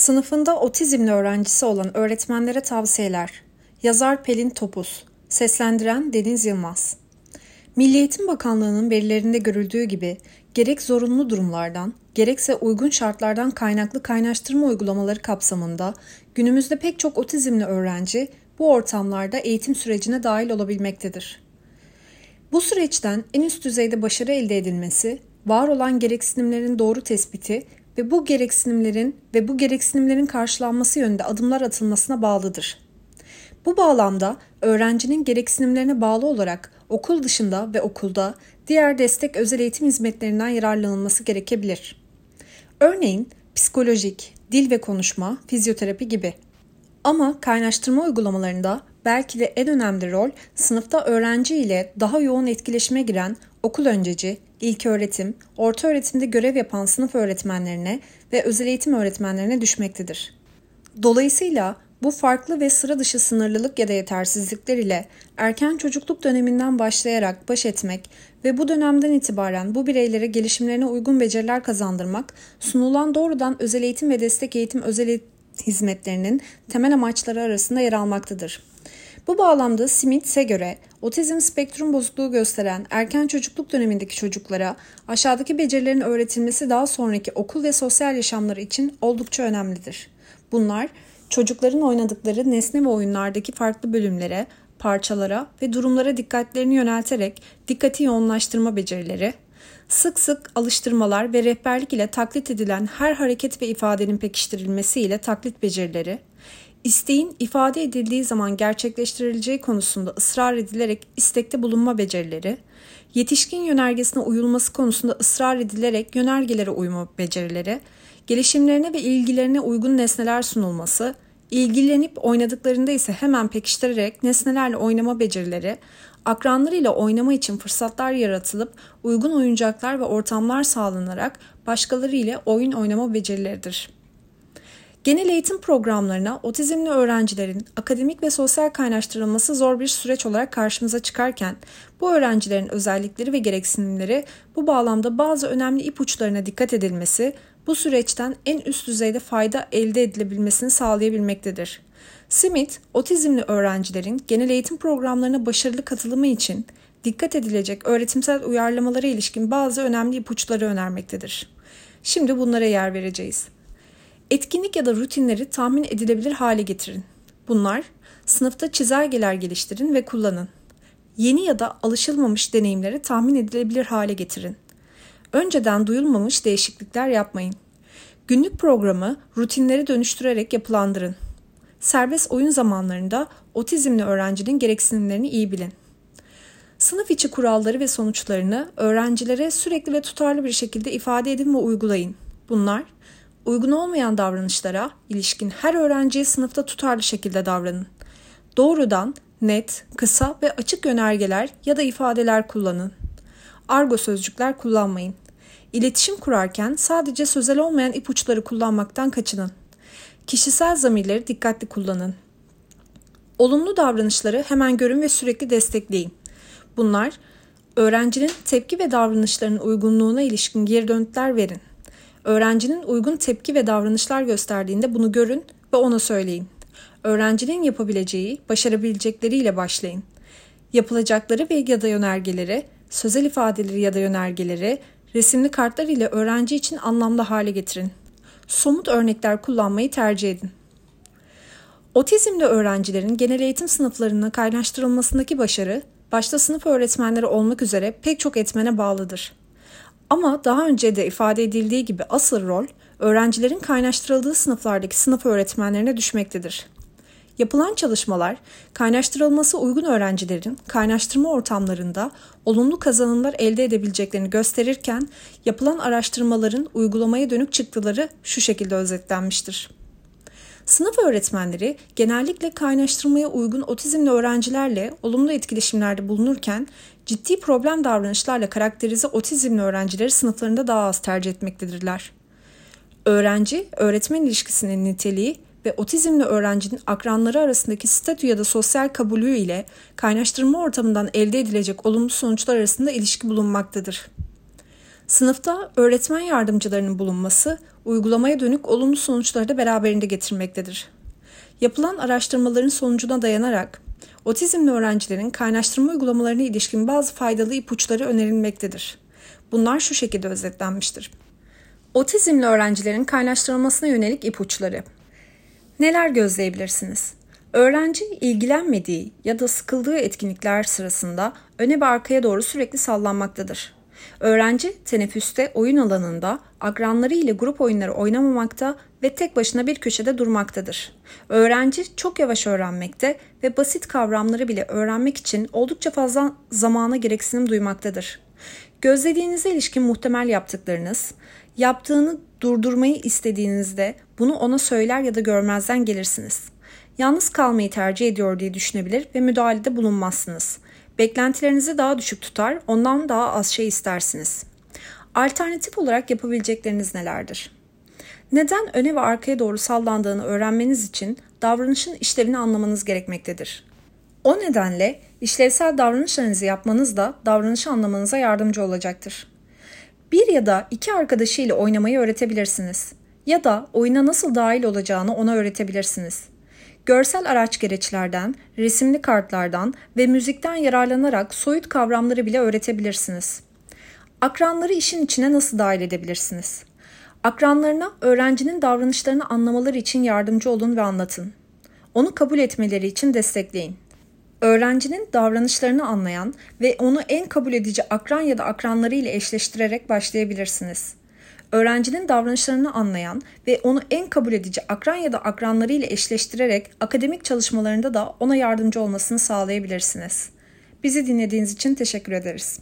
Sınıfında otizmli öğrencisi olan öğretmenlere tavsiyeler. Yazar Pelin Topuz. Seslendiren Deniz Yılmaz. Milli Eğitim Bakanlığı'nın verilerinde görüldüğü gibi gerek zorunlu durumlardan, gerekse uygun şartlardan kaynaklı kaynaştırma uygulamaları kapsamında günümüzde pek çok otizmli öğrenci bu ortamlarda eğitim sürecine dahil olabilmektedir. Bu süreçten en üst düzeyde başarı elde edilmesi, var olan gereksinimlerin doğru tespiti ve bu gereksinimlerin ve bu gereksinimlerin karşılanması yönünde adımlar atılmasına bağlıdır. Bu bağlamda öğrencinin gereksinimlerine bağlı olarak okul dışında ve okulda diğer destek özel eğitim hizmetlerinden yararlanılması gerekebilir. Örneğin psikolojik, dil ve konuşma, fizyoterapi gibi. Ama kaynaştırma uygulamalarında belki de en önemli rol sınıfta öğrenci ile daha yoğun etkileşime giren okul önceci, ilk öğretim, orta öğretimde görev yapan sınıf öğretmenlerine ve özel eğitim öğretmenlerine düşmektedir. Dolayısıyla bu farklı ve sıra dışı sınırlılık ya da yetersizlikler ile erken çocukluk döneminden başlayarak baş etmek ve bu dönemden itibaren bu bireylere gelişimlerine uygun beceriler kazandırmak sunulan doğrudan özel eğitim ve destek eğitim özel hizmetlerinin temel amaçları arasında yer almaktadır. Bu bağlamda Smith'e göre otizm spektrum bozukluğu gösteren erken çocukluk dönemindeki çocuklara aşağıdaki becerilerin öğretilmesi daha sonraki okul ve sosyal yaşamları için oldukça önemlidir. Bunlar çocukların oynadıkları nesne ve oyunlardaki farklı bölümlere, parçalara ve durumlara dikkatlerini yönelterek dikkati yoğunlaştırma becerileri, sık sık alıştırmalar ve rehberlik ile taklit edilen her hareket ve ifadenin pekiştirilmesi ile taklit becerileri, İsteğin ifade edildiği zaman gerçekleştirileceği konusunda ısrar edilerek istekte bulunma becerileri, yetişkin yönergesine uyulması konusunda ısrar edilerek yönergelere uyma becerileri, gelişimlerine ve ilgilerine uygun nesneler sunulması, ilgilenip oynadıklarında ise hemen pekiştirerek nesnelerle oynama becerileri, akranlarıyla oynama için fırsatlar yaratılıp uygun oyuncaklar ve ortamlar sağlanarak başkaları ile oyun oynama becerileridir. Genel eğitim programlarına otizmli öğrencilerin akademik ve sosyal kaynaştırılması zor bir süreç olarak karşımıza çıkarken bu öğrencilerin özellikleri ve gereksinimleri bu bağlamda bazı önemli ipuçlarına dikkat edilmesi bu süreçten en üst düzeyde fayda elde edilebilmesini sağlayabilmektedir. Smith, otizmli öğrencilerin genel eğitim programlarına başarılı katılımı için dikkat edilecek öğretimsel uyarlamalara ilişkin bazı önemli ipuçları önermektedir. Şimdi bunlara yer vereceğiz. Etkinlik ya da rutinleri tahmin edilebilir hale getirin. Bunlar sınıfta çizelgeler geliştirin ve kullanın. Yeni ya da alışılmamış deneyimleri tahmin edilebilir hale getirin. Önceden duyulmamış değişiklikler yapmayın. Günlük programı rutinleri dönüştürerek yapılandırın. Serbest oyun zamanlarında otizmli öğrencinin gereksinimlerini iyi bilin. Sınıf içi kuralları ve sonuçlarını öğrencilere sürekli ve tutarlı bir şekilde ifade edin ve uygulayın. Bunlar Uygun olmayan davranışlara ilişkin her öğrenciye sınıfta tutarlı şekilde davranın. Doğrudan, net, kısa ve açık yönergeler ya da ifadeler kullanın. Argo sözcükler kullanmayın. İletişim kurarken sadece sözel olmayan ipuçları kullanmaktan kaçının. Kişisel zamirleri dikkatli kullanın. Olumlu davranışları hemen görün ve sürekli destekleyin. Bunlar öğrencinin tepki ve davranışlarının uygunluğuna ilişkin geri dönütler verin. Öğrencinin uygun tepki ve davranışlar gösterdiğinde bunu görün ve ona söyleyin. Öğrencinin yapabileceği, başarabilecekleriyle başlayın. Yapılacakları ve ya da yönergeleri, sözel ifadeleri ya da yönergeleri, resimli kartlar ile öğrenci için anlamlı hale getirin. Somut örnekler kullanmayı tercih edin. Otizmli öğrencilerin genel eğitim sınıflarına kaynaştırılmasındaki başarı, başta sınıf öğretmenleri olmak üzere pek çok etmene bağlıdır. Ama daha önce de ifade edildiği gibi asıl rol öğrencilerin kaynaştırıldığı sınıflardaki sınıf öğretmenlerine düşmektedir. Yapılan çalışmalar, kaynaştırılması uygun öğrencilerin kaynaştırma ortamlarında olumlu kazanımlar elde edebileceklerini gösterirken, yapılan araştırmaların uygulamaya dönük çıktıları şu şekilde özetlenmiştir. Sınıf öğretmenleri genellikle kaynaştırmaya uygun otizmli öğrencilerle olumlu etkileşimlerde bulunurken ciddi problem davranışlarla karakterize otizmli öğrencileri sınıflarında daha az tercih etmektedirler. Öğrenci, öğretmen ilişkisinin niteliği ve otizmli öğrencinin akranları arasındaki statü ya da sosyal kabulü ile kaynaştırma ortamından elde edilecek olumlu sonuçlar arasında ilişki bulunmaktadır. Sınıfta öğretmen yardımcılarının bulunması uygulamaya dönük olumlu sonuçları da beraberinde getirmektedir. Yapılan araştırmaların sonucuna dayanarak otizmli öğrencilerin kaynaştırma uygulamalarına ilişkin bazı faydalı ipuçları önerilmektedir. Bunlar şu şekilde özetlenmiştir. Otizmli öğrencilerin kaynaştırılmasına yönelik ipuçları. Neler gözleyebilirsiniz? Öğrenci ilgilenmediği ya da sıkıldığı etkinlikler sırasında öne ve arkaya doğru sürekli sallanmaktadır. Öğrenci teneffüste oyun alanında akranları ile grup oyunları oynamamakta ve tek başına bir köşede durmaktadır. Öğrenci çok yavaş öğrenmekte ve basit kavramları bile öğrenmek için oldukça fazla zamana gereksinim duymaktadır. Gözlediğinize ilişkin muhtemel yaptıklarınız, yaptığını durdurmayı istediğinizde bunu ona söyler ya da görmezden gelirsiniz. Yalnız kalmayı tercih ediyor diye düşünebilir ve müdahalede bulunmazsınız. Beklentilerinizi daha düşük tutar, ondan daha az şey istersiniz. Alternatif olarak yapabilecekleriniz nelerdir? Neden öne ve arkaya doğru sallandığını öğrenmeniz için davranışın işlevini anlamanız gerekmektedir. O nedenle işlevsel davranış analizi yapmanız da davranışı anlamanıza yardımcı olacaktır. Bir ya da iki arkadaşıyla oynamayı öğretebilirsiniz. Ya da oyuna nasıl dahil olacağını ona öğretebilirsiniz. Görsel araç gereçlerden, resimli kartlardan ve müzikten yararlanarak soyut kavramları bile öğretebilirsiniz. Akranları işin içine nasıl dahil edebilirsiniz? Akranlarına öğrencinin davranışlarını anlamaları için yardımcı olun ve anlatın. Onu kabul etmeleri için destekleyin. Öğrencinin davranışlarını anlayan ve onu en kabul edici akran ya da akranları ile eşleştirerek başlayabilirsiniz. Öğrencinin davranışlarını anlayan ve onu en kabul edici akran ya da akranları ile eşleştirerek akademik çalışmalarında da ona yardımcı olmasını sağlayabilirsiniz. Bizi dinlediğiniz için teşekkür ederiz.